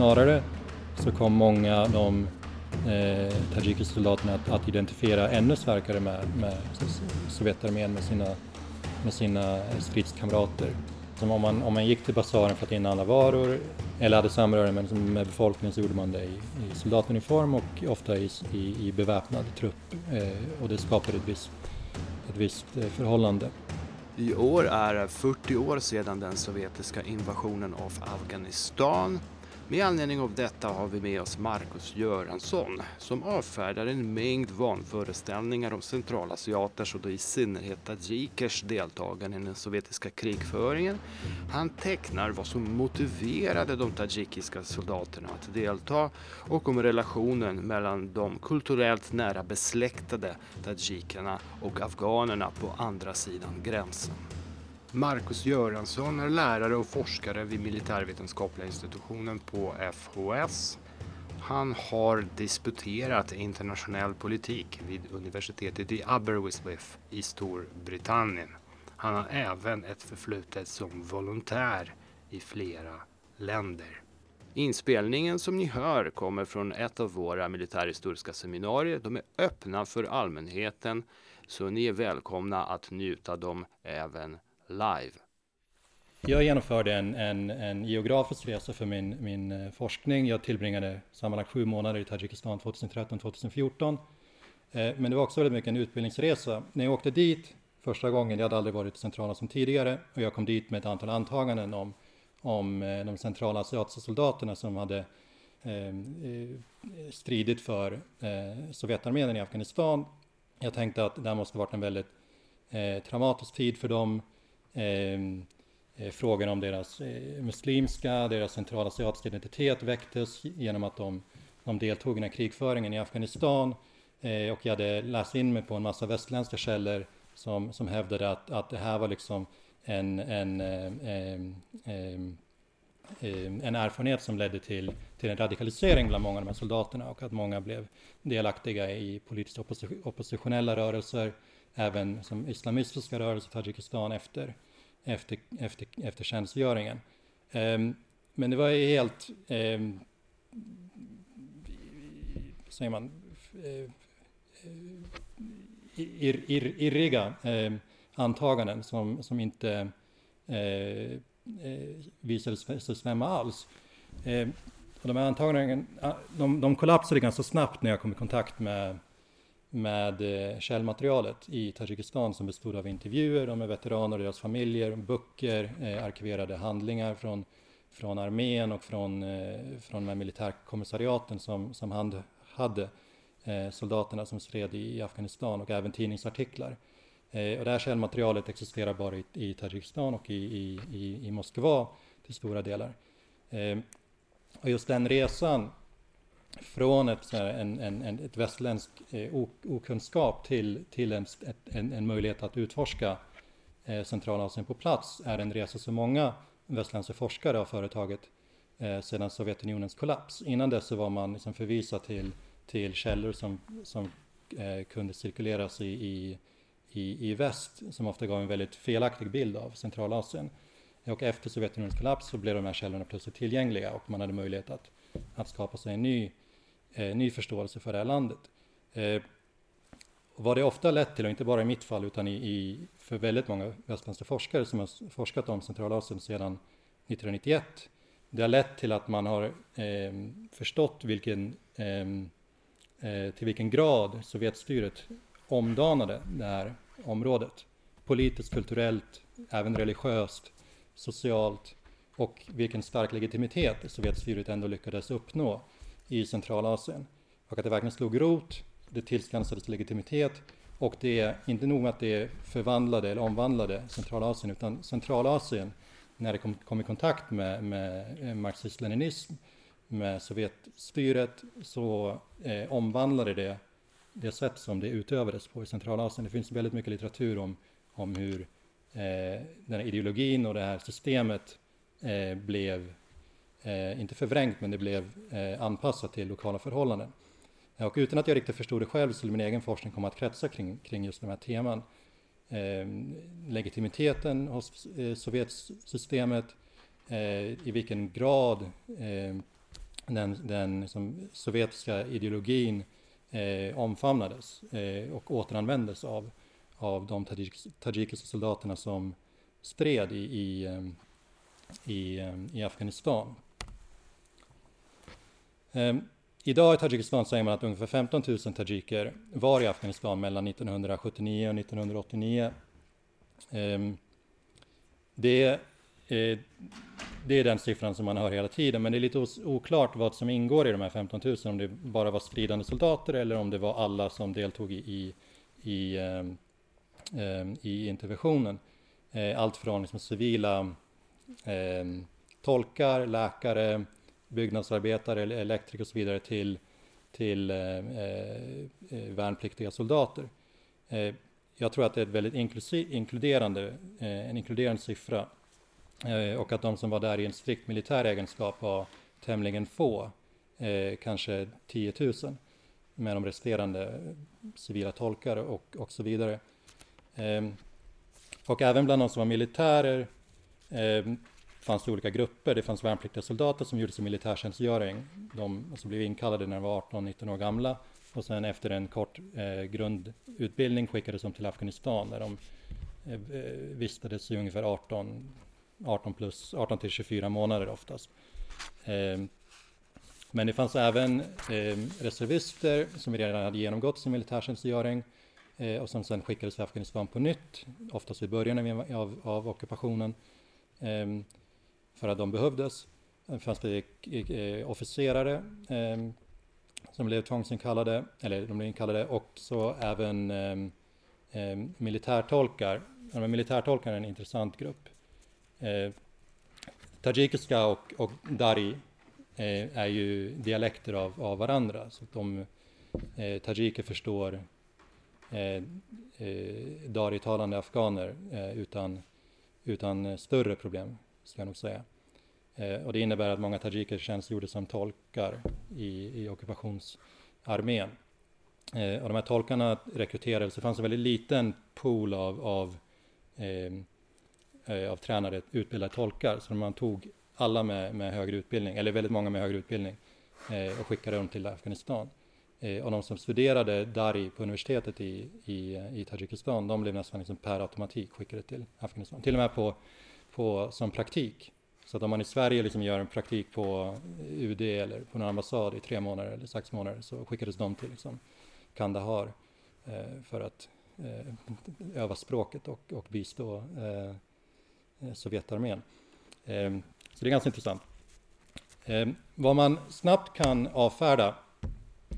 snarare så kom många av de eh, tajikiska soldaterna att, att, identifiera ännu starkare med, med Sovjetarmén, med sina, med sina stridskamrater. Som om, man, om man gick till basaren för att inhandla varor eller hade samröre med, liksom, med befolkningen så gjorde man det i, i soldatuniform och ofta i, i, i beväpnad trupp eh, och det skapade ett visst, ett visst eh, förhållande. I år är det 40 år sedan den sovjetiska invasionen av Afghanistan med anledning av detta har vi med oss Marcus Göransson som avfärdar en mängd vanföreställningar om centralasiaters och då i synnerhet tadzjikers deltagande i den sovjetiska krigföringen. Han tecknar vad som motiverade de tadzjikiska soldaterna att delta och om relationen mellan de kulturellt nära besläktade tadzjikerna och afghanerna på andra sidan gränsen. Marcus Göransson är lärare och forskare vid militärvetenskapliga institutionen på FHS. Han har disputerat internationell politik vid universitetet i Aberystwyth i Storbritannien. Han har även ett förflutet som volontär i flera länder. Inspelningen som ni hör kommer från ett av våra militärhistoriska seminarier. De är öppna för allmänheten så ni är välkomna att njuta dem även live? Jag genomförde en, en, en geografisk resa för min, min eh, forskning. Jag tillbringade sammanlagt sju månader i Tadzjikistan 2013-2014. Eh, men det var också väldigt mycket en utbildningsresa. När jag åkte dit första gången, jag hade aldrig varit i centrala som tidigare, och jag kom dit med ett antal antaganden om, om eh, de centrala asiatiska soldaterna som hade ehm, eh, stridit för eh, Sovjetarmén i Afghanistan. Jag tänkte att det här måste varit en väldigt eh, traumatisk tid för dem. Ehm, eh, frågan om deras eh, muslimska, deras centralasiatiska identitet väcktes genom att de, de deltog i den här krigföringen i Afghanistan. Eh, och jag hade läst in mig på en massa västländska källor som, som hävdade att, att det här var liksom en, en, en, en erfarenhet som ledde till, till en radikalisering bland många av de här soldaterna och att många blev delaktiga i politiskt oppositionella rörelser även som islamistiska rörelser i Tadzjikistan efter, efter, efter, efter tjänstgöringen. Um, men det var helt, um, säger man, uh, ir, ir, irriga um, antaganden som, som inte uh, visade sig stämma alls. och de här antagandena, de, de kollapsade ganska snabbt när jag kom i kontakt med med eh, källmaterialet i Tadzjikistan som bestod av intervjuer med veteraner och deras familjer, böcker, eh, arkiverade handlingar från, från armén och från, eh, från de militärkommissariaten som, som hand hade eh, soldaterna som stred i Afghanistan och även tidningsartiklar. Eh, och det här källmaterialet existerar bara i, i Tadzjikistan och i, i, i, i Moskva till stora delar. Och just den resan från ett, en, en, en, ett västerländsk eh, okunskap till, till en, ett, en, en möjlighet att utforska eh, Centralasien på plats är en resa som många västerländska forskare har företagit eh, sedan Sovjetunionens kollaps. Innan dess så var man liksom förvisad till, till källor som, som eh, kunde cirkuleras i, i, i, i väst som ofta gav en väldigt felaktig bild av Centralasien. Och efter Sovjetunionens kollaps så blev de här källorna plötsligt tillgängliga och man hade möjlighet att, att skapa sig en ny eh, ny förståelse för det här landet. Eh, vad det ofta lett till, och inte bara i mitt fall utan i, i för väldigt många västländska forskare som har forskat om Centralasien sedan 1991, det har lett till att man har eh, förstått vilken, ehm, eh, till vilken grad Sovjetstyret omdanade det här området. Politiskt, kulturellt, även religiöst, socialt och vilken stark legitimitet Sovjetstyret ändå lyckades uppnå i Centralasien. Och att det verkligen slog rot, det tillskansades legitimitet och det är inte nog med att det förvandlade eller omvandlade Centralasien utan Centralasien när det kom, kom i kontakt med, med eh, marxism-leninism, med Sovjetstyret så eh, omvandlade det det sätt som det utövades på i Centralasien. Det finns väldigt mycket litteratur om, om hur eh, den här ideologin och det här systemet eh, blev eh, inte förvrängt, men det blev eh, anpassat till lokala förhållanden. Eh, och utan att jag riktigt förstod det själv skulle min egen forskning komma att kretsa kring, kring just de här teman. Eh, legitimiteten hos eh, Sovjetsystemet, eh, i vilken grad eh, den, den liksom, sovjetiska ideologin eh, omfamnades eh, och återanvändes av, av de tajikiska soldaterna som stred i, i, eh, i, eh, i Afghanistan. Ehm, idag i Tadzjikistan säger man att ungefär 15 000 tajiker var i Afghanistan mellan 1979 och 1989. Ehm, det eh, det är den siffran som man hör hela tiden, men det är lite oklart vad som ingår i de här 15 000, om det bara var stridande soldater eller om det var alla som deltog i, i, i, ehm, interventionen. Eh, allt från liksom civila tolkar, läkare, byggnadsarbetare, elektriker och så vidare till, till eh, eh, eh, värnpliktiga soldater. Eh, jag tror att det är ett väldigt inkluderande, eh, en inkluderande siffra Eh, och att de som var där i en strikt militär egenskap var tämligen få, eh, kanske 10 000, med de resterande civila tolkar och, och så vidare. Och även bland de som var militärer fanns det olika grupper. Det fanns värnpliktiga soldater som gjorde sin militärtjänstgöring. De alltså blev inkallade när de var 18-19 år gamla och sen efter en kort eh, grundutbildning skickades de till Afghanistan där de eh, eh vistades i ungefär 18 18 plus, 18 till 24 månader oftast. Eh, men det fanns även eh, reservister som redan hade genomgått sin militärtjänstgöring eh, och som sen skickades till Afghanistan på nytt, oftast i början av, av ockupationen, ehm, för att de behövdes. Det fanns det eh, officerare ehm, som blev tvångsinkallade, eller de blev inkallade, och så även ehm, ehm, militärtolkar. De militärtolkar är en intressant grupp. Eh, tajikiska och, och dari eh, är ju dialekter av, av varandra. Så att de eh, tajiker förstår eh, eh, dari-talande afghaner eh, utan, utan eh, större problem, ska jag nog säga. Eh, och det innebär att många tajiker tjänstgjorde som tolkar i, i ockupationsarmén. Eh, och de här tolkarna rekryterades, det fanns en väldigt liten pool av, av eh, Eh, av tränare, utbildade tolkar. Så man tog alla med, med högre utbildning, eller väldigt många med högre utbildning eh, och skickade dem till Afghanistan. Eh, och de som studerade Dari på universitetet i, i, i Tadzjikistan, de blev nästan liksom per automatik skickade till Afghanistan. Till och med på, på, som praktik. Så att om man i Sverige liksom gör en praktik på UD eller på någon ambassad i tre månader eller sex månader så skickades de till liksom Kandahar eh, för att eh, öva språket och, och bistå eh, Sovjetarmén. Eh, så det är ganska intressant. Ehm, vad man snabbt kan avfärda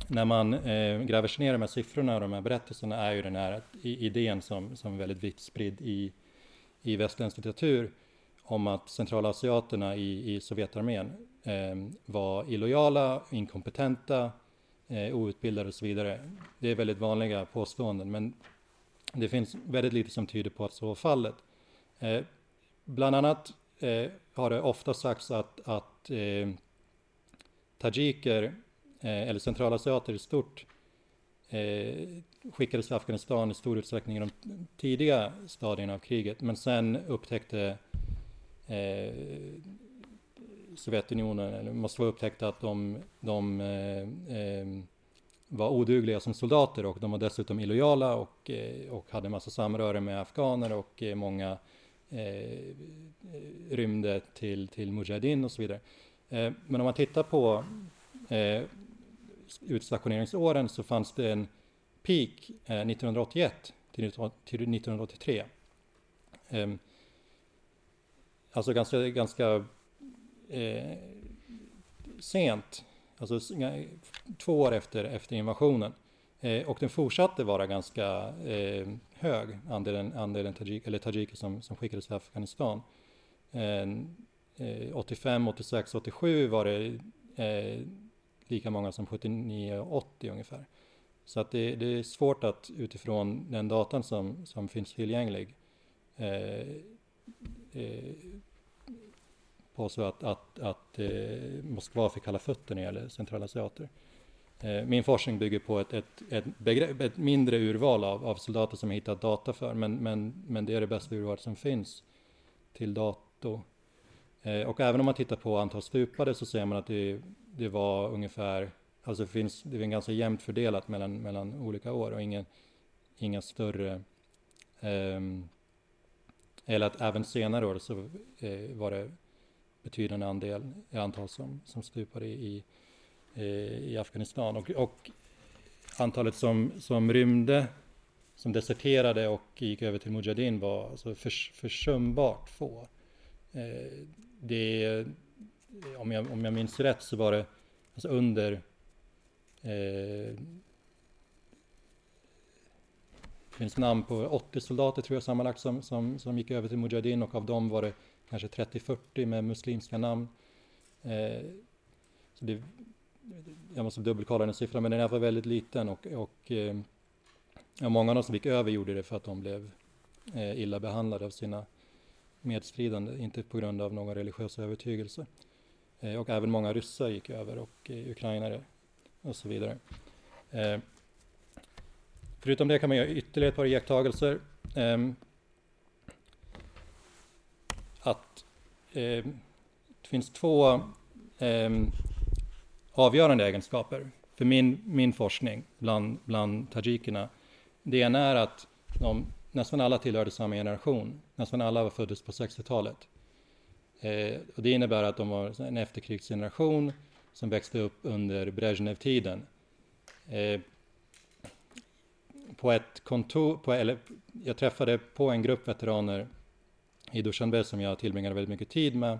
när man eh, gräver sig ner i de här siffrorna och de här berättelserna är ju den här idén som, som är väldigt vitt spridd i, i västerländsk litteratur om att centralasiaterna i, i Sovjetarmén eh, var illojala, inkompetenta, eh, outbildade och så vidare. Det är väldigt vanliga påståenden, men det finns väldigt lite som tyder på att så var fallet. Eh, Bland annat eh, har det ofta sagts att, att eh, tajiker, eh, eller centralasiater i stort, eh, skickades till Afghanistan i stor utsträckning i de tidiga stadierna av kriget, men sen upptäckte eh, Sovjetunionen, eller måste vara upptäckt att de, de eh, eh, var odugliga som soldater och de var dessutom illojala och, eh, och hade massa samröre med afghaner och eh, många eh, rymde till, till Mujahedin och så vidare. Eh, men om man tittar på eh, utstationeringsåren så fanns det en peak eh, 1981 till, till 1983. Alltså ganska, ganska eh, sent, alltså två år efter, efter invasionen. Eh, och den fortsatte vara ganska eh, hög, andelen, andelen tajik, eller tajiker som, som skickades till Afghanistan. Eh, 85, 86, 87 var det eh, lika många som 79 och 80 ungefär. Så att det, det, är svårt att utifrån den datan som, som finns tillgänglig eh, Eh, på så att, att, att eh, Moskva fick kalla fötter när det gäller centralasiater. Eh, min forskning bygger på ett, ett, ett, begrepp, ett mindre urval av, av, soldater som jag hittat data för, men, men, men det är det bästa urvalet som finns till dato. Eh, och även om man tittar på antal stupade så ser man att det det var ungefär, alltså det finns, det är ganska jämnt fördelat mellan, mellan olika år och ingen, inga större, eh, eller att även senare år så eh, var det betydande andel, antal som, som stupade i, i, i Afghanistan. Och, och antalet som, som rymde, som deserterade och gick över till Mujahedin var alltså förs, försumbart få. Eh, det, om, jag, om jag minns rätt så var det alltså under eh, det finns namn på 80 soldater tror jag sammanlagt som, som, som gick över till Mujahedin och av dem var det kanske 30-40 med muslimska namn. Eh, så det, jag måste dubbelkolla den siffran, men den är var väldigt liten och, och eh, ja, många av de som gick över gjorde det för att de blev eh, illa behandlade av sina medstridande, inte på grund av någon religiös övertygelse. Eh, och även många ryssar gick över och eh, ukrainare och så vidare. Eh, Förutom det kan man göra ytterligare ett par iakttagelser. Ehm, att ehm, det finns två ehm, avgörande egenskaper för min, min forskning bland, bland tajikerna. Det ena är att de, nästan alla tillhörde samma generation. Nästan alla var föddes på 60-talet. Eh, och det innebär att de var en efterkrigsgeneration som växte upp under Brezhnev-tiden. Eh, på ett kontor, på, eller jag träffade på en grupp veteraner i Dushanbe som jag tillbringade väldigt mycket tid med.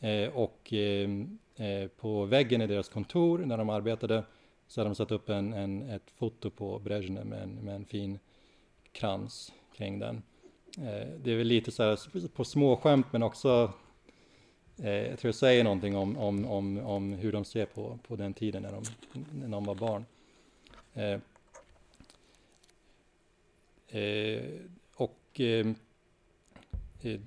Eh, och eh, eh, på väggen i deras kontor när de arbetade så hade de satt upp en, en ett foto på Brezhnev med en, med en fin krans kring den. Eh, det är väl lite så här på småskämt men också eh, jag tror det säger någonting om, om, om, om hur de ser på, på den tiden när de, när de var barn. Eh, Eh, och eh, eh,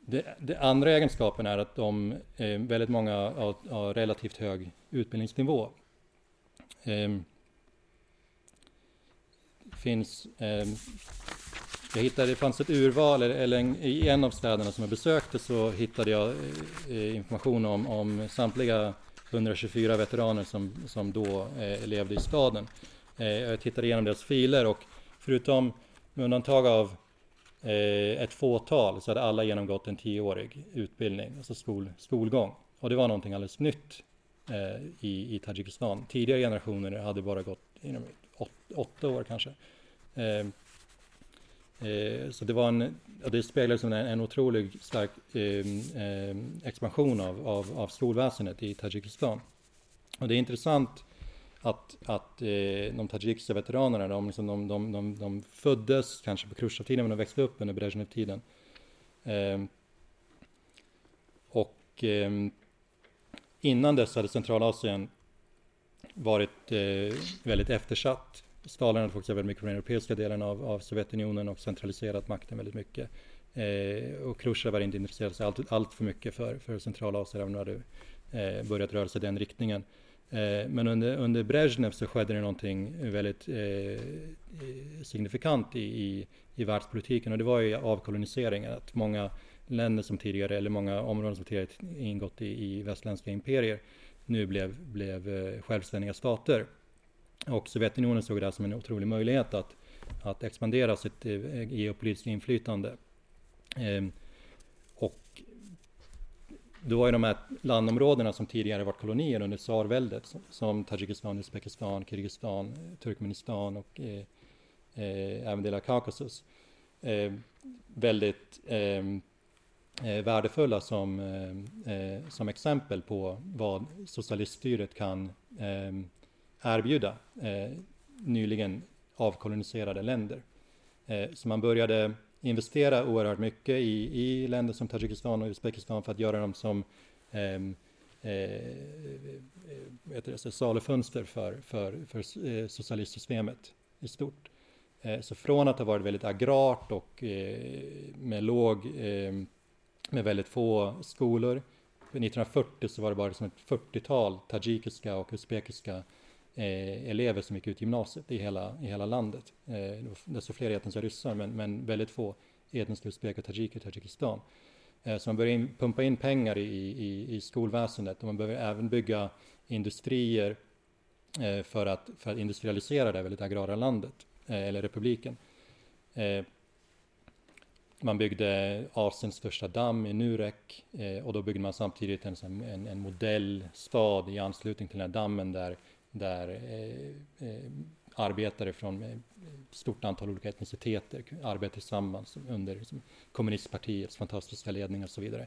det, det, andra egenskapen är att de, eh, väldigt många har, har, relativt hög utbildningsnivå. Eh, finns, eh, jag hittade, det fanns ett urval, eller, en, i en av städerna som jag besökte så hittade jag eh, information om, om samtliga 124 veteraner som, som då eh, levde i staden. Eh, jag tittade igenom deras filer och förutom med undantag av eh, ett fåtal så hade alla genomgått en tioårig utbildning, alltså skol, skolgång. Och det var någonting alldeles nytt eh, i, i Tadzjikistan. Tidigare generationer hade bara gått inom åt, åtta år kanske. Eh, eh så det var en, det speglades som en, en otroligt stark eh, expansion av, av, av skolväsendet i Tadzjikistan. Och det är intressant att, att eh, de tadzjikiska veteranerna, de, liksom, de, de, de, de föddes kanske på Khrushchev-tiden men de växte upp under Brezhnev-tiden. Eh, och eh, innan dess hade Centralasien varit eh, väldigt eftersatt. Stalin hade fokuserat väldigt mycket på den europeiska delen av, av Sovjetunionen och centraliserat makten väldigt mycket. Eh, och Khrushchev var inte intresserad sig allt, allt för mycket för, för Centralasien, även om det hade eh, börjat röra sig i den riktningen. Eh, men under, under Brezhnev så skedde det någonting väldigt eh, eh, signifikant i, i, i världspolitiken och det var ju avkoloniseringen. Att många länder som tidigare, eller många områden som tidigare ingått i, i västländska imperier nu blev, blev eh, självständiga stater. Och Sovjetunionen såg det här som en otrolig möjlighet att, att expandera sitt geopolitiska inflytande. Eh, då är de här landområdena som tidigare varit kolonier under tsarväldet som Tadzjikistan, Uzbekistan, Kirgizistan, Turkmenistan och eh, eh, även delar av Kaukasus eh, väldigt eh, eh värdefulla som, eh, eh, som exempel på vad socialiststyret kan eh, erbjuda nyligen avkoloniserade länder. så man började investera oerhört mycket i, i länder som Tadzjikistan och Uzbekistan för att göra dem som ehm, eh, eh, det, alltså salufönster för, för, för eh, socialistsystemet i stort. Eh, så från att ha varit väldigt agrart och eh, med låg, eh, med väldigt få skolor, 1940 så var det bara som ett 40-tal tajikiska och uzbekiska eh, elever som gick ut gymnasiet i hela, i hela landet. Eh, desto fler etniska ryssar, men, men väldigt få etniska uzbeker och tajiker i Tadzjikistan. Eh, så man börjar in, pumpa in pengar i, i, i skolväsendet och man behöver även bygga industrier eh, för, att, för att industrialisera det väldigt agrara landet, eh, eller republiken. Eh, man byggde Asiens första damm i Nurek eh, och då byggde man samtidigt en, en, en modellstad i anslutning till den här dammen där, där eh, eh, arbetare från ett stort antal olika etniciteter arbetar tillsammans under liksom, kommunistpartiets fantastiska ledning och så vidare.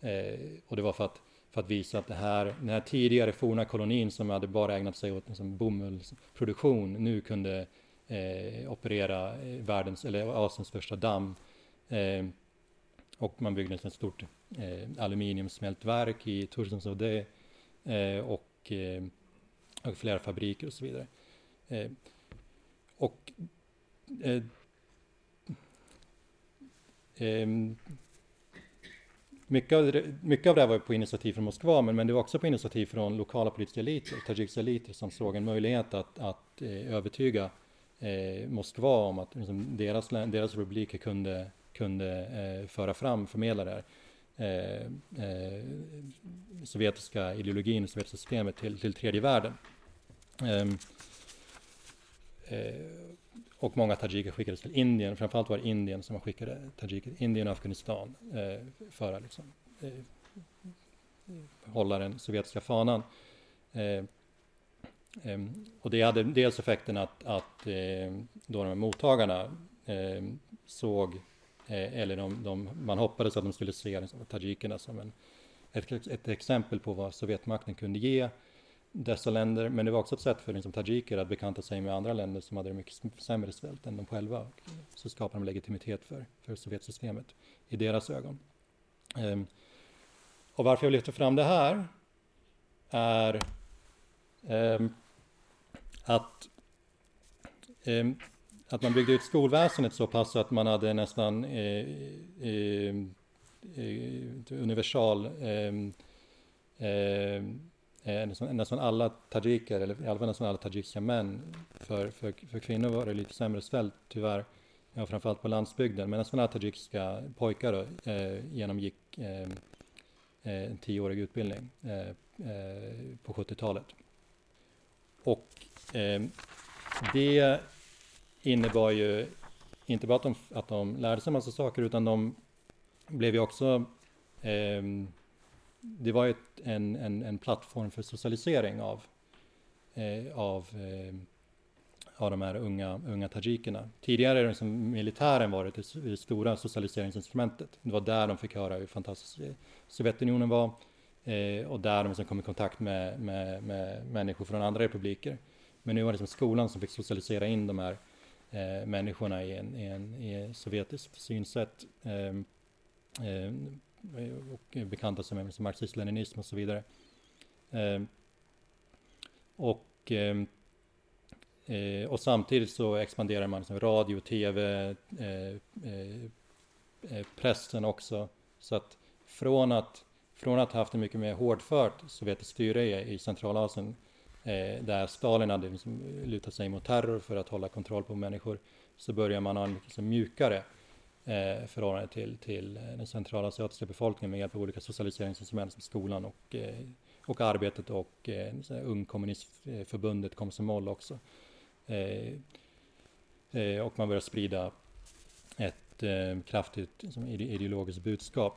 Eh, och det var för att, för att visa att det här, den här tidigare forna kolonin som hade bara ägnat sig åt liksom, bomullsproduktion nu kunde eh, operera eh, världens, eller Asiens första damm. Eh, och man byggde ett stort eh, aluminiumsmältverk i Tursensaudet eh, och, eh, och flera fabriker och så vidare. Eh, och eh, eh, mycket, av det, mycket av det var på initiativ från Moskva, men, men det var också på initiativ från lokala politiska eliter, tajikiska eliter, som såg en möjlighet att, att eh, övertyga eh, Moskva om att liksom, deras, deras republiker kunde, kunde eh, föra fram, förmedla det här. Eh, eh, sovjetiska ideologin, sovjetiska systemet till, till tredje världen. Ehm, eh, och många tajiker skickades till Indien, framförallt var det Indien som man skickade tajiker, Indien och Afghanistan eh, för att liksom, eh, hålla den sovjetiska fanan. Ehm, ehm, och det hade dels effekten att, att eh, då de här mottagarna såg, Eh, eller de, de, man hoppades att de skulle se liksom, tajikerna som en, ett, ett exempel på vad Sovjetmakten kunde ge dessa länder, men det var också ett sätt för liksom, tajiker att bekanta sig med andra länder som hade det mycket sämre svält än de själva. Så skapar de legitimitet för, för Sovjetsystemet i deras ögon. Um, och varför jag lyfter fram det här är um, att, um, att man byggde ut skolväsendet så pass att man hade nästan eh, eh, eh universal ehm, eh, eh, nästan, nästan alla tajiker, eller i alla fall nästan alla tajikiska män, för, för, för kvinnor var det lite sämre ställt tyvärr, ja, framförallt på landsbygden, men nästan alla tajikiska pojkar då, eh, genomgick ehm, eh, en tioårig utbildning eh, eh på 70-talet. Och ehm, det innebar ju inte bara att de, att de lärde sig en massa saker, utan de blev ju också ehm, det var ett, en, en, en plattform för socialisering av, eh, av, eh, av de här unga, unga tajikerna. Tidigare har liksom militären varit det, det stora socialiseringsinstrumentet. Det var där de fick höra hur fantastisk eh, Sovjetunionen var eh, och där de liksom kom i kontakt med, med, med människor från andra republiker. Men nu var det liksom skolan som fick socialisera in de här eh, människorna i en, i en, i sovjetiskt synsätt. Eh, eh, och bekanta som, som marxism-leninism och så vidare. Eh, och, ehm, eh, och samtidigt så expanderar man som radio, tv, eh, eh, eh, pressen också. Så att från att, från att ha haft en mycket mer hårdfört sovjetiskt styre i, i Centralasien eh, Eh, där Stalin hade liksom lutat sig mot terror för att hålla kontroll på människor så börjar man ha en liksom mjukare eh, förhållande till, till den den centralasiatiska befolkningen med hjälp av olika socialiseringsinstrument som skolan och, eh, och arbetet och eh, Ung kommunistförbundet Komsomol också. Eh, eh, och man börjar sprida ett eh, kraftigt liksom, ideologiskt budskap.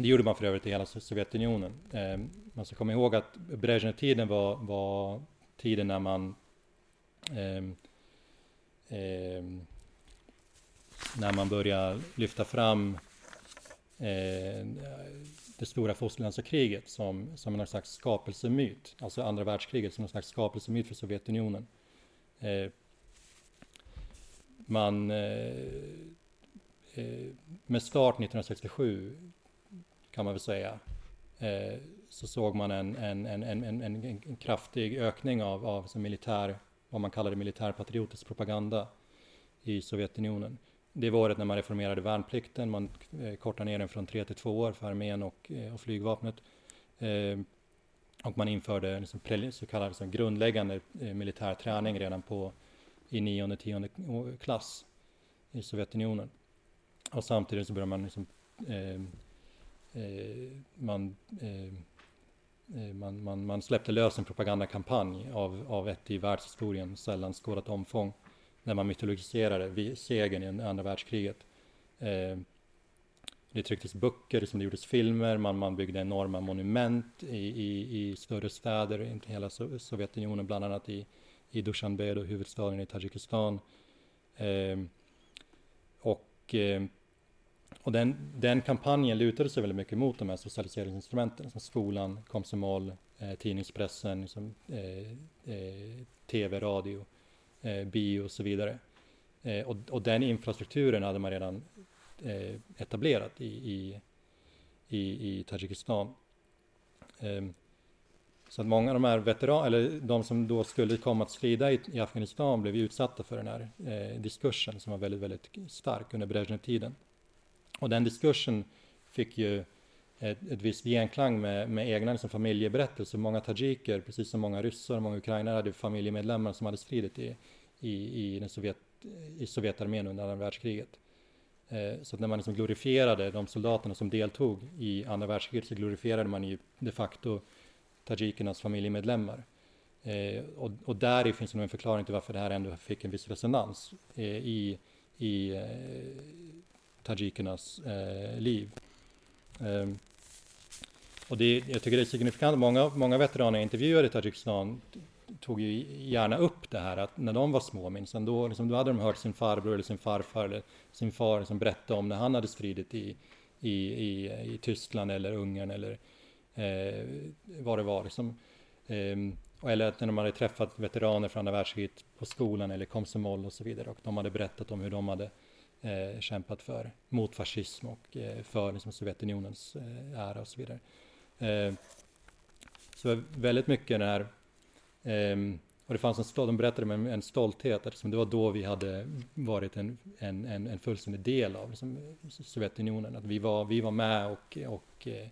Det gjorde man för övrigt i hela Sovjetunionen. Eh, man ska komma ihåg att Brezjnev-tiden var, var tiden när man eh, eh, när man börjar lyfta fram eh, det stora fosterlandskriget som, som en slags skapelsemyt, alltså andra världskriget som en slags skapelsemyt för Sovjetunionen. Ehm, eh, man, eh med start 1967 kan man väl säga, eh, så såg man en, en, en, en, en, en kraftig ökning av, av militär, vad man kallade militärpatriotisk propaganda i Sovjetunionen det var året när man reformerade värnplikten. Man eh, kortade ner den från tre till två år för armén och, eh, och flygvapnet. Eh, och man införde liksom så kallad liksom grundläggande eh, militär träning redan på i nionde, tionde klass i Sovjetunionen. Och samtidigt så började man liksom, eh, Eh, man, eh, eh, man, man, man släppte lös en propagandakampanj av, av ett i världshistorien sällan skådat omfång när man mytologiserade segern i andra världskriget. Det trycktes böcker, som det gjordes filmer, man, man byggde enorma monument i, i, i större städer, inte hela Sovjetunionen, bland annat i, i Dushanbe, huvudstaden i Tadzjikistan. Eh, och eh, och den, den kampanjen lutade sig väldigt mycket mot de här socialiseringsinstrumenten som skolan, komsomol, eh, tidningspressen, liksom, eh, eh, tv, radio, eh, bio och så vidare. Eh, och, och, den infrastrukturen hade man redan eh, etablerat i, i, i, i Tadzjikistan. Ehm, så att många av de här veteraner, eller de som då skulle komma att strida i, i Afghanistan blev utsatta för den här eh, diskursen som var väldigt, väldigt stark under Brezhnev-tiden. Och den diskursen fick ju ett, ett visst genklang med, med egna liksom, familjeberättelser. Många tajiker, precis som många ryssar och många ukrainare, hade familjemedlemmar som hade stridit i, i, i, den Sovjet, i Sovjetarmén under andra världskriget. Eh, så att när man liksom glorifierade de soldaterna som deltog i andra världskriget så glorifierade man ju de facto tajikernas familjemedlemmar. Eh, och, och där finns nog en förklaring till varför det här ändå fick en viss resonans eh, i, i eh, tajikernas eh, liv. Eh, och det, jag tycker det är signifikant, många, många veteraner jag intervjuade i Tadzjikistan tog ju gärna upp det här att när de var små minsann, då, liksom, då hade de hört sin farbror eller sin farfar eller sin far liksom, berätta om när han hade stridit i, i, i, i Tyskland eller Ungern eller eh, vad det var. Liksom. Eh, eller att när de hade träffat veteraner från andra världskriget på skolan eller komsomol och så vidare och de hade berättat om hur de hade eh, kämpat för mot fascism och eh, för liksom, Sovjetunionens eh, ära och så vidare. Eh, så väldigt mycket den här ehm, och det fanns en stolthet, de berättade med en stolthet eftersom liksom det var då vi hade varit en, en, en, en fullständig del av liksom, eh, Sovjetunionen. Att vi var, vi var med och, och, eh,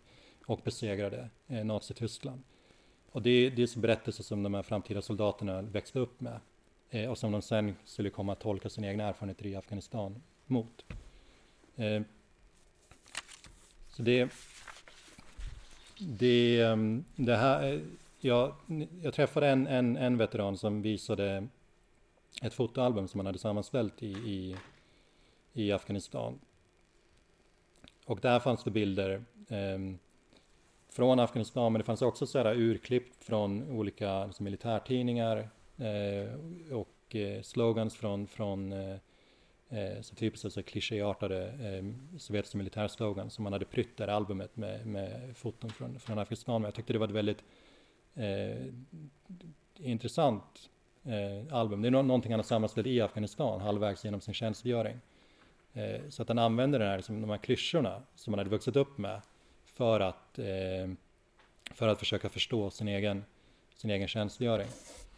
och besegrade eh, Nazityskland. Och det, det är berättelser som de här framtida soldaterna växte upp med eh, och som de sen skulle komma att tolka sina egna erfarenheter i Afghanistan mot. Eh, så det, det, ehm, det här eh, jag, jag träffade en, en, en veteran som visade ett fotoalbum som han hade sammanställt i, i, i Afghanistan. Och där fanns det bilder eh, från Afghanistan, men det fanns också så här urklipp från olika alltså, militärtidningar eh, och eh, slogans från, från eh, eh, så typiskt så klichéartade eh, sovjetiska militärslogan som man hade prytt det albumet med, med foton från, från Afghanistan. Men jag tyckte det var ett väldigt eh, intressant eh, album. Det är någonting han har sammanställt i Afghanistan halvvägs genom sin tjänstgöring. Eh, så att han använder den här, liksom, de här klyschorna som han hade vuxit upp med för att, eh, för att försöka förstå sin egen, sin egen tjänstgöring.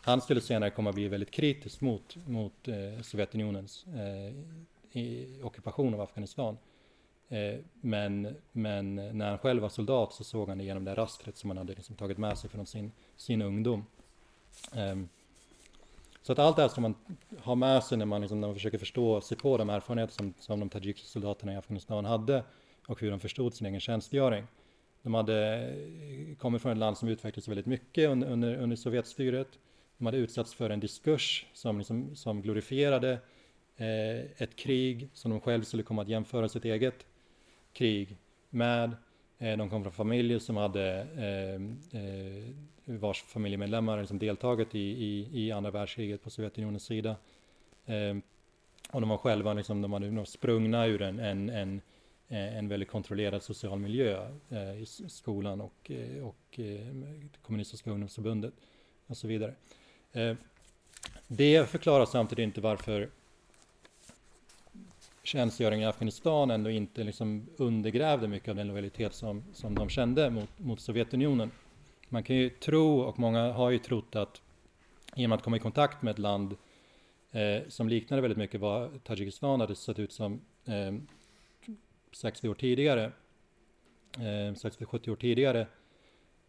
Han skulle senare komma att bli väldigt kritisk mot, mot eh, Sovjetunionens eh, ockupation av Afghanistan. Eh, men, men när han själv var soldat så såg han igenom det rastret som han hade liksom tagit med sig från sin, sin ungdom. Ehm, så att allt det här som man har med sig när man, liksom, när man försöker förstå sig på de erfarenheter som, som de tajikiska soldaterna i Afghanistan hade och hur de förstod sin egen tjänstgöring. De hade eh, kommit från ett land som utvecklades väldigt mycket under, under, under Sovjetstyret. De hade utsatts för en diskurs som, liksom, som glorifierade eh, ett krig som de själv skulle komma att jämföra sitt eget krig med. Eh, de kom från familjer som hade eh, eh, vars familjemedlemmar liksom deltagit i, i, i andra världskriget på Sovjetunionens sida. Eh, och de var själva liksom, de hade sprungna ur en, en, en, en väldigt kontrollerad social miljö eh, i skolan och, eh, och kommunistiska ungdomsförbundet och så vidare. Eh, det förklarar samtidigt inte varför tjänstgöringen i Afghanistan ändå inte liksom undergrävde mycket av den lojalitet som, som de kände mot, mot Sovjetunionen. Man kan ju tro, och många har ju trott att i och med att komma i kontakt med ett land eh, som liknade väldigt mycket vad Tadzjikistan hade sett ut som eh, 60 år tidigare, eh, 60-70 år tidigare,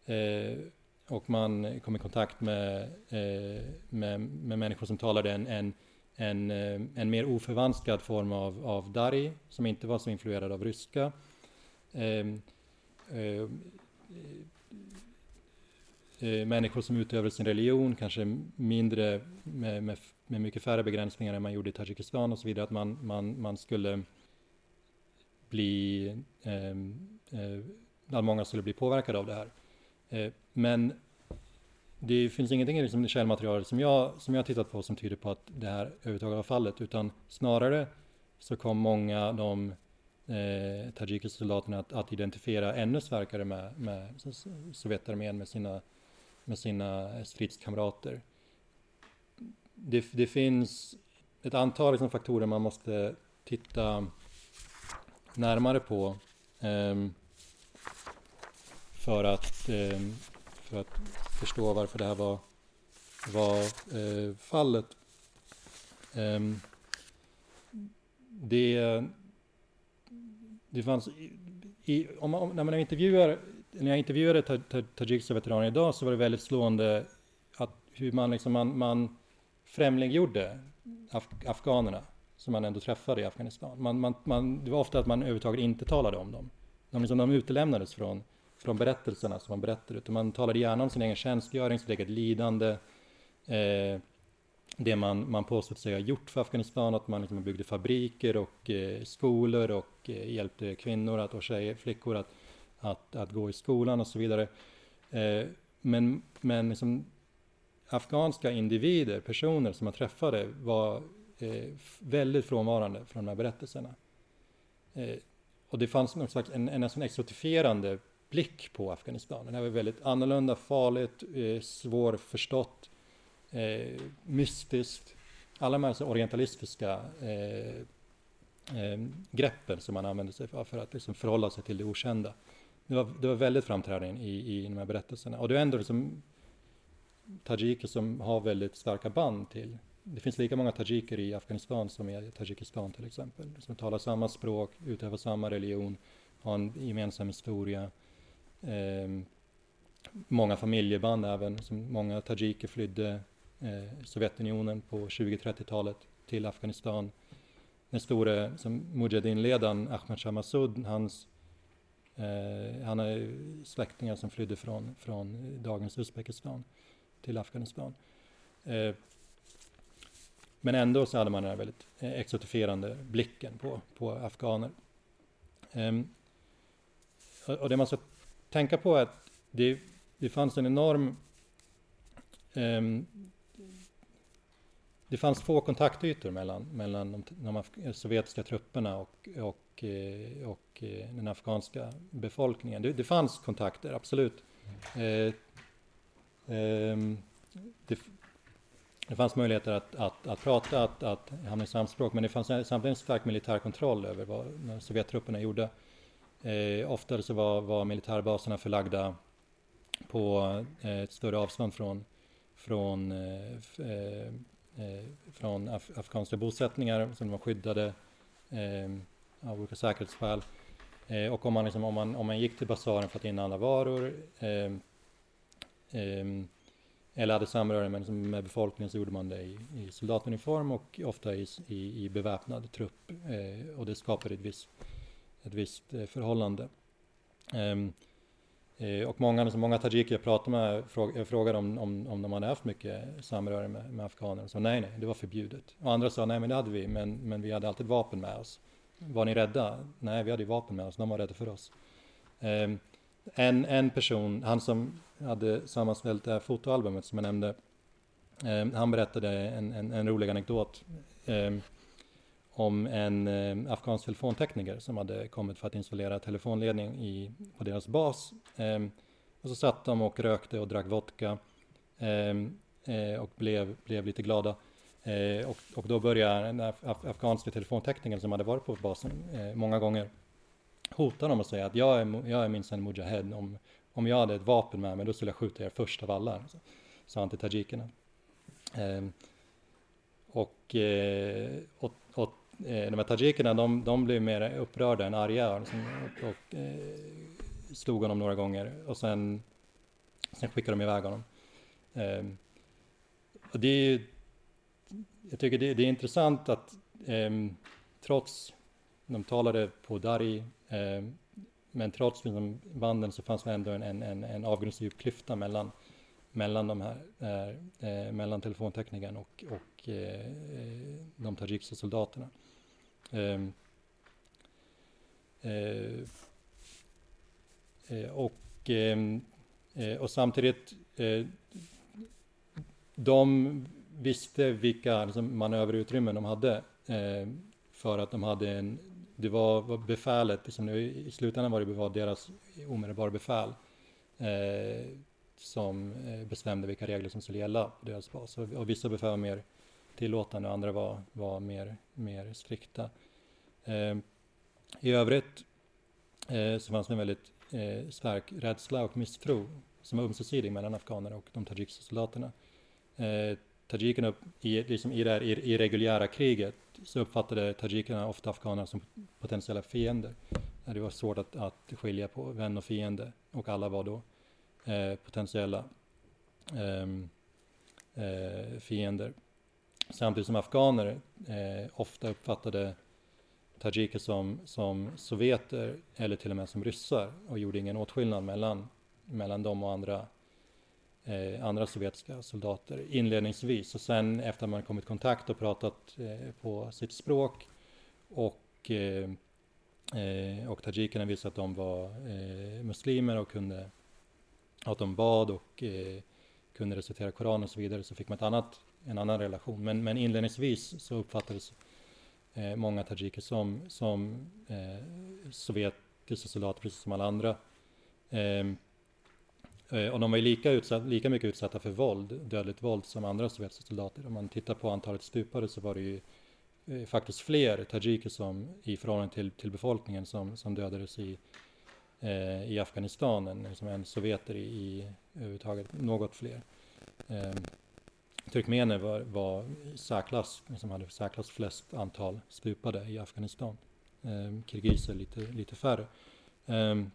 eh, och man kom i kontakt med, eh, med, med människor som talade en, en en, eh, en mer oförvanskad form av, av dari som inte var så influerad av ryska. Ehm, eh, människor som utövade sin religion, kanske mindre med, med, med, mycket färre begränsningar än man gjorde i Tadzjikistan och så vidare, att man, man, man skulle bli, ehm, eh, att många skulle bli påverkade av det här. Men det finns ingenting i liksom källmaterialet som jag, som jag tittat på som tyder på att det här överhuvudtaget var fallet, utan snarare så kom många av de eh, tajikiska soldaterna att, att, identifiera ännu starkare med, med Sovjetarmén, med sina, med sina stridskamrater. Det, det finns ett antal liksom, faktorer man måste titta närmare på eh, för att eh, för att förstå varför det här var, var eh, fallet. Eh, det, det fanns, i, om om, när man intervjuar, när jag intervjuade tajikiska veteraner idag så var det väldigt slående att hur man, liksom, man, man främlinggjorde af, afghanerna som man ändå träffade i Afghanistan. Man, man, man, det var ofta att man överhuvudtaget inte talade om dem. De, liksom, de utelämnades från, från berättelserna som man berättar, utan man talade gärna om sin egen tjänstgöring, sitt eget lidande, eh, det man, man påstått sig ha gjort för Afghanistan, att man liksom byggde fabriker och eh, skolor och eh, hjälpte kvinnor att, och tjejer, flickor att, att, att gå i skolan och så vidare. Eh, men men liksom, afghanska individer, personer som man träffade var eh, väldigt frånvarande från de här berättelserna. Eh, och det fanns någon slags en, en nästan exotifierande blick på Afghanistan. Det här var väldigt annorlunda, farligt, eh, svårförstått, eh, mystiskt. Alla de här orientalistiska eh, eh, greppen som man använde sig av för att liksom förhålla sig till det okända. Det var, det var väldigt framträdande i, i de här berättelserna. Och det är ändå liksom tajiker som har väldigt starka band till det finns lika många tajiker i Afghanistan som i Tadzjikistan till exempel. Som talar samma språk, utövar samma religion, har en gemensam historia. Eh, många familjeband även, som många tajiker flydde eh, Sovjetunionen på 20-30-talet till Afghanistan. Den store Mujahedin-ledaren Ahmad Shah Massoud, hans, eh, han har släktingar som flydde från, från dagens Uzbekistan till Afghanistan. Eh, men ändå så hade man den här väldigt eh, exotifierande blicken på, på afghaner. Um, och det man ska tänka på att det, det fanns en enorm um, det fanns få kontaktytor mellan, mellan de, de sovjetiska trupperna och, och, eh, och eh, den afghanska befolkningen. Det, det fanns kontakter, absolut. Eh, eh, det, det fanns möjligheter att, att, att prata, att, att hamna i samspråk, men det fanns samtidigt en stark militär kontroll över vad Sovjettrupperna gjorde. Eh, oftare så var, var militärbaserna förlagda på eh, ett större avstånd från, från, eh, eh, eh, från af afghanska bosättningar som var skyddade eh, av olika säkerhetsskäl. Eh, och om man, liksom, om, man, om man gick till basaren för att inhandla varor eh, eh, eller hade samröre med, liksom, med befolkningen så gjorde man det i, i soldatuniform och ofta i, i, i beväpnad trupp. Eh, och det skapade ett visst, ett visst eh, förhållande. Ehm, eh, och många, alltså många tajiker jag pratade med jag eh, frågade om, om, om de hade haft mycket samröre med, med afghaner. Så nej, nej, det var förbjudet. Och andra sa nej, men det hade vi, men, men vi hade alltid vapen med oss. Var ni rädda? Nej, vi hade ju vapen med oss, de var rädda för oss. Um, en, en person, han som hade sammanställt det här fotoalbumet som jag nämnde, eh, han berättade en, en, en rolig anekdot eh, om en eh, afghansk telefontekniker som hade kommit för att installera telefonledning i, på deras bas. Eh, och så satt de och rökte och drack vodka eh, eh, och blev, blev lite glada. Eh, och, och då började den af afghanska telefonteknikern som hade varit på basen eh, många gånger hota dem och säga att jag är, jag är minsann Mujahed. Om, om jag hade ett vapen med mig då skulle jag skjuta er först av alla, alltså, sa han till tajikerna. Eh, och, eh, och, Eh, de här tajikerna de, de blev mer upprörda än arga och, liksom, och, och eh, slog honom några gånger och sen, sen skickade de iväg honom. Eh, och det är ju... jag tycker det, det är intressant att eh, trots de talade på Dari, eh, men trots liksom, banden så fanns det ändå en, en, en, en avgrundsdjup klyfta mellan, mellan de här, eh, eh mellan telefonteknikern och, och eh, de tajikiska soldaterna. Ehm, eh, eh, och, ehm, eh, och samtidigt, de visste vilka liksom, manöverutrymmen de hade för att de hade en, det var befälet, liksom, i slutändan var det var deras omedelbara befäl som bestämde vilka regler som skulle gälla på deras bas. Och, och vissa befäl var mer tillåtande och andra var, var mer, mer strikta. Eh, I övrigt eh, så fanns det en väldigt eh, stark rädsla och misstro som var ömsesidig mellan afghaner och de tajikiska soldaterna. Eh, tajikerna, i, liksom i det här irreguljära kriget, så uppfattade tajikerna ofta afghanerna som potentiella fiender. Det var svårt att, att skilja på vän och fiende och alla var då eh, potentiella ehm, eh, fiender. Samtidigt som afghaner eh, ofta uppfattade tajiker som, som sovjeter eller till och med som ryssar och gjorde ingen åtskillnad mellan, mellan dem och andra, eh, andra sovjetiska soldater inledningsvis. Och sen efter man kommit i kontakt och pratat eh, på sitt språk och, eh, eh, och tajikerna visade att de var eh, muslimer och kunde att de bad och eh, kunde recitera Koranen och så vidare så fick man ett annat en annan relation. Men, men inledningsvis så uppfattades eh, många tajiker som, som eh, sovjetiska soldater precis som alla andra. Ehm, eh, och de var lika, utsatt, lika mycket utsatta för våld, dödligt våld som andra sovjetiska soldater. Om man tittar på antalet stupade så var det ju eh, faktiskt fler tajiker som i förhållande till, till befolkningen som, som dödades i, eh, i Afghanistan än, liksom, än sovjeter i, i överhuvudtaget, något fler. Ehm, Turkmener var, var särklass, som hade särklass flest antal stupade i Afghanistan. Eh, kirgiser lite, lite färre. Ehm,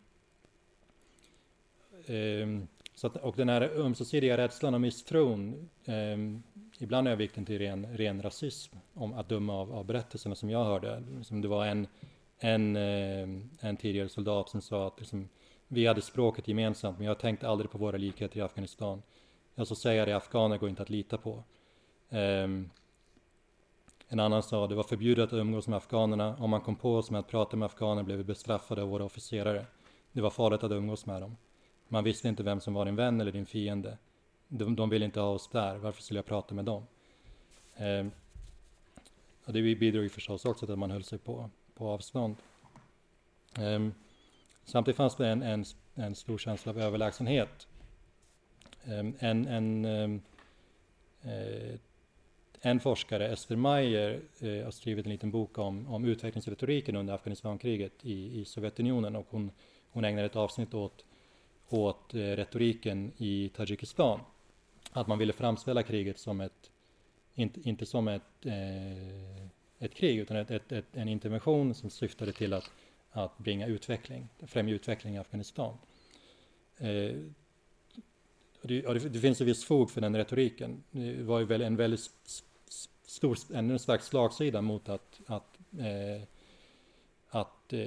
ehm, så att, och den här ömsesidiga rädslan och misstron, ehm, ibland övergick den till ren, ren rasism, om att döma av, av berättelserna som jag hörde. Som det var en, en, en tidigare soldat som sa att liksom, vi hade språket gemensamt, men jag tänkte aldrig på våra likheter i Afghanistan. Jag så säger det, afghaner går inte att lita på. Um, en annan sa det var förbjudet att umgås med afghanerna. Om man kom på oss med att prata med afghaner blev vi bestraffade av våra officerare. Det var farligt att umgås med dem. Man visste inte vem som var din vän eller din fiende. De, de ville inte ha oss där, varför skulle jag prata med dem? Um, och det bidrog förstås också till att man höll sig på, på avstånd. Um, samtidigt fanns det en, en, en stor känsla av överlägsenhet Ehm, en, en, ehm, eh, en forskare, Esther Meyer, eh, har skrivit en liten bok om, om utvecklingsretoriken under Afghanistankriget i, i Sovjetunionen och hon, hon ägnar ett avsnitt åt, åt eh, retoriken i Tadzjikistan. Att man ville framställa kriget som ett, inte, inte som ett, ett krig utan ett, ett, ett, en intervention som syftade till att, att bringa utveckling, främja utveckling i Afghanistan. Det, ja, det, det, finns ett visst fog för den retoriken. Det var ju väl en väldigt stor, en stark slagsida mot att, att, eh, att eh,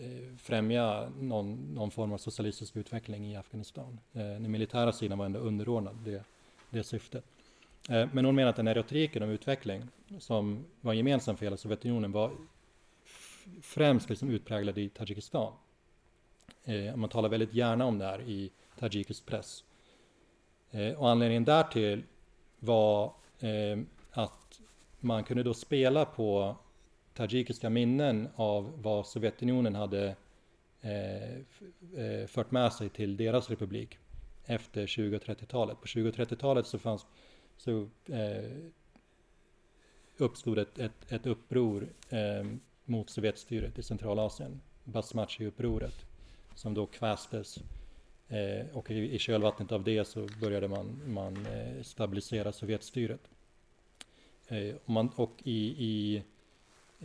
eh, främja någon, någon, form av socialistisk utveckling i Afghanistan. Eh, den militära sidan var ändå underordnad det, det syftet. Eh, men hon menar att den här retoriken om utveckling som var gemensam för hela Sovjetunionen var främst liksom utpräglad i Tadzjikistan. Eh, man talar väldigt gärna om det här i tajikisk press. Eh, och anledningen därtill var eh, att man kunde då spela på tajikiska minnen av vad Sovjetunionen hade eh, eh fört med sig till deras republik efter 20 och 30-talet. På 20 och 30-talet så, fanns, så eh, uppstod ett, ett, ett uppror eh, mot Sovjetstyret i Centralasien, Basmachi-upproret, som då kvästes Eh, och i, i kölvattnet av det så började man, man eh, stabilisera Sovjetstyret. Eh, och, man, och i, i,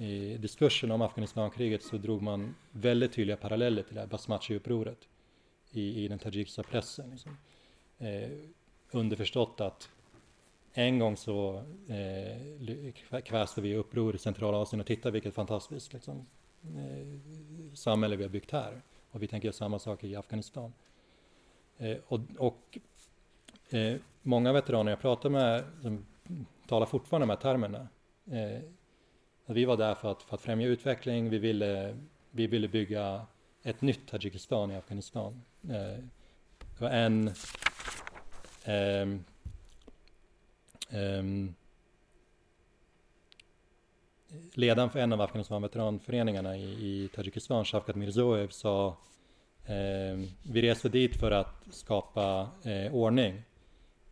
i diskursen om Afghanistankriget så drog man väldigt tydliga paralleller till det här Basmachi-upproret i, i den tajikiska pressen. Liksom. Eh, underförstått att en gång så eh, kväste vi uppror i Centralasien och titta vilket fantastiskt liksom, eh, samhälle vi har byggt här. och vi tänker göra samma sak i Afghanistan. Eh, och, och eh, många veteraner jag pratar med som talar fortfarande de här termerna. Eh, vi var där för att, för att främja utveckling, vi ville, vi ville bygga ett nytt Tadzjikistan i Afghanistan. Eh, det var en um, um, ledaren för en av Afghanistan veteranföreningarna i, i Tadzjikistan, Shavkat Mirzoev, sa eh, Ehm, vi reste dit för att skapa eh, ordning.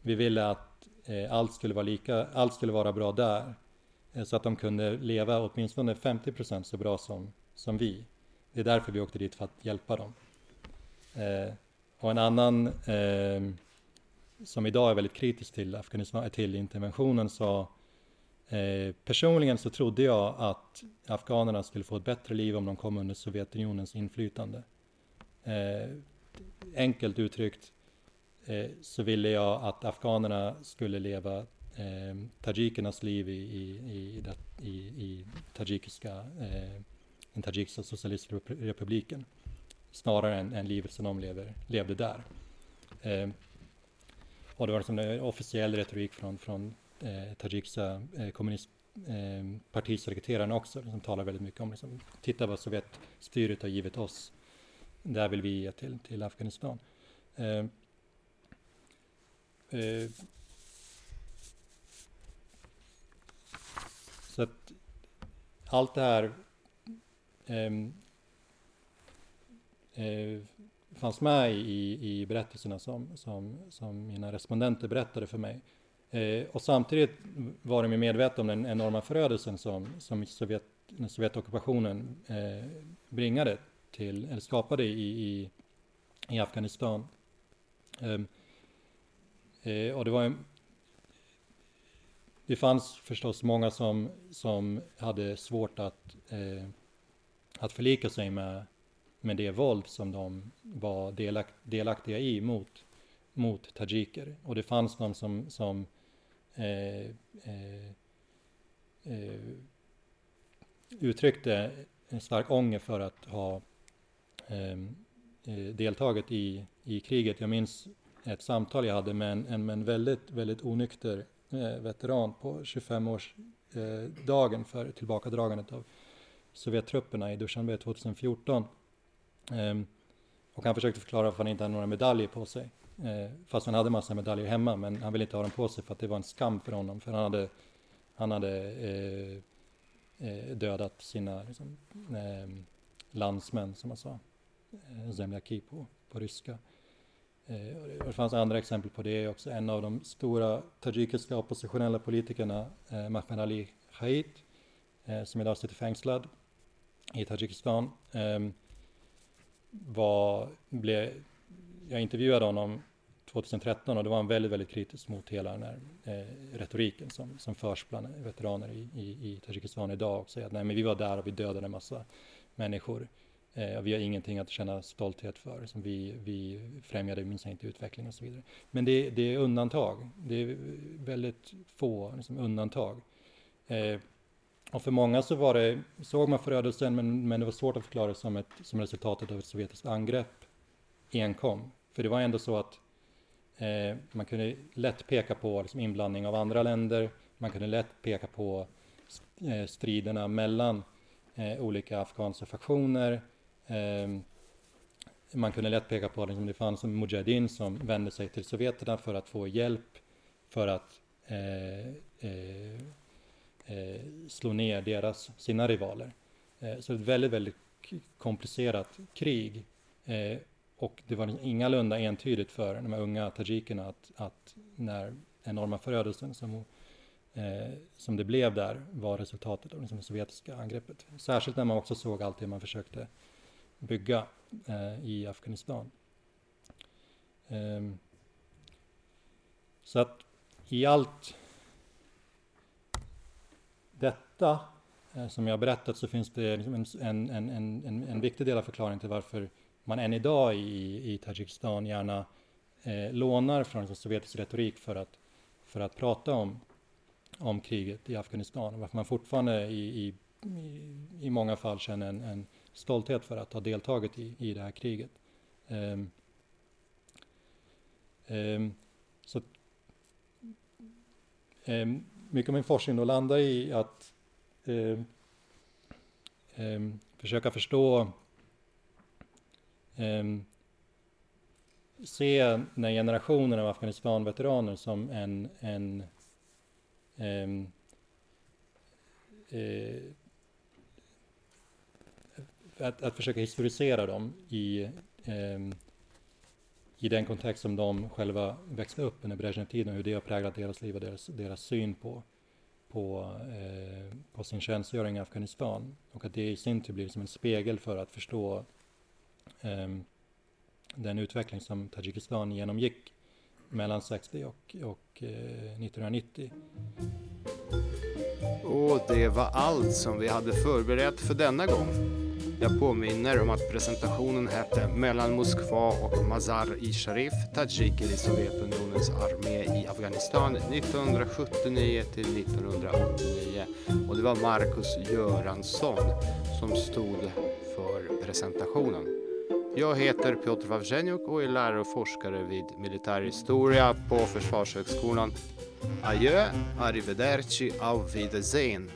Vi ville att eh, allt, skulle vara lika, allt skulle vara bra där eh, så att de kunde leva åtminstone 50 procent så bra som, som vi. Det är därför vi åkte dit för att hjälpa dem. Eh, och en annan eh, som idag är väldigt kritisk till, Afghanistan, eh, till interventionen sa Eh, personligen så trodde jag att afghanerna skulle få ett bättre liv om de kom under Sovjetunionens inflytande. Eh, enkelt uttryckt eh, så ville jag att afghanerna skulle leva eh, tajikernas liv i, i, i, i, i tajikiska, eh, den tajikiska socialistrepubliken snarare än, än livet som de lever, levde där. Eh, och det var liksom en officiell retorik från, från eh, tajikiska eh, kommunistpartisekreteraren eh, också, som talar väldigt mycket om liksom, titta vad Sovjetstyret har givit oss. Där vill vi ge till, till Afghanistan. Eh, eh, så att allt det här ehm, eh, fanns med i, i berättelserna som, som, som mina respondenter berättade för mig. Eh, och samtidigt var de medvetna om den enorma förödelsen som, som Sovjet, Sovjetockupationen eh, bringade till, eller skapade i, i, i Afghanistan. Um, eh, och det var en, det fanns förstås många som, som hade svårt att, eh, att förlika sig med, med det våld som de var delakt, delaktiga i mot, mot tajiker. Och det fanns de som, som eh, eh, eh, uttryckte en stark ånger för att ha Ehm, eh, deltagit i, i kriget. Jag minns ett samtal jag hade med en, en, med en väldigt, väldigt onykter eh, veteran på 25-årsdagen eh, för tillbakadragandet av Sovjettrupperna i Dushanbe 2014. Ehm, och han försökte förklara varför han inte hade några medaljer på sig. Eh, fast han hade massa medaljer hemma, men han ville inte ha dem på sig för att det var en skam för honom. För han hade, han hade eh, eh, dödat sina liksom, eh, landsmän, som man sa. Eh, Zemljaki på, på ryska. Eh, det fanns andra exempel på det också. En av de stora tajikiska oppositionella politikerna, eh, Ali Khaid, eh, som idag sitter fängslad i Tadzjikistan, eh, var, blev jag intervjuade honom 2013 och då var han väldigt, väldigt kritisk mot hela den här eh, retoriken som, som förs bland veteraner i, i, i Tadzjikistan idag och säger att nej men vi var där och vi dödade en massa människor eh, vi har ingenting att känna stolthet för, som vi, vi främjade minst inte utveckling och så vidare. Men det, det är undantag, det är väldigt få liksom, undantag. Eh, och för många så var det, såg man förödelsen men, men det var svårt att förklara som, ett, som resultatet av ett sovjetiskt angrepp enkom. För det var ändå så att eh, man kunde lätt peka på liksom, inblandning av andra länder. Man kunde lätt peka på eh, striderna mellan eh, olika afghanska faktioner. Eh, man kunde lätt peka på att liksom, det fanns en mujahedin som vände sig till sovjeterna för att få hjälp för att eh, eh, eh slå ner deras, sina rivaler. Eh, så ett väldigt, väldigt komplicerat krig. Eh, och det var ingalunda entydigt för de här unga tajikerna att, att när enorma förödelsen som, eh, som det blev där var resultatet av liksom det sovjetiska angreppet. Särskilt när man också såg allt det man försökte bygga eh, i Afghanistan. Eh, så att i allt detta eh, som jag berättat så finns det liksom en, en, en, en, en viktig del av förklaringen till varför man än idag i, i Tadzjikistan gärna eh, lånar från liksom sovjetisk retorik för att, för att prata om, om kriget i Afghanistan. Varför man fortfarande i, i, i många fall känner en, en stolthet för att ha deltagit i, i det här kriget. Um, um, så um, mycket av min forskning då landar i att försöka förstå se den här generationen av Afghanistan-veteraner som en, en um, uh, att, att försöka historisera dem i, eh, i den kontext som de själva växte upp under Brezjnev-tiden och hur det har präglat deras liv och deras, deras syn på, på, eh, på sin tjänstgöring i Afghanistan. Och att det i sin tur blir som en spegel för att förstå eh, den utveckling som Tadzjikistan genomgick mellan 60 och, och eh, 1990. Och det var allt som vi hade förberett för denna gång. Jag påminner om att presentationen hette Mellan Moskva och Mazar-i Sharif, tadsjiker i Sovjetunionens armé i Afghanistan 1979 till 1989. Och det var Marcus Göransson som stod för presentationen. Jag heter Piotr Vavzjenjuk och är lärare och forskare vid militärhistoria på Försvarshögskolan. Adjö, arrivederci, auf Wiedersehen.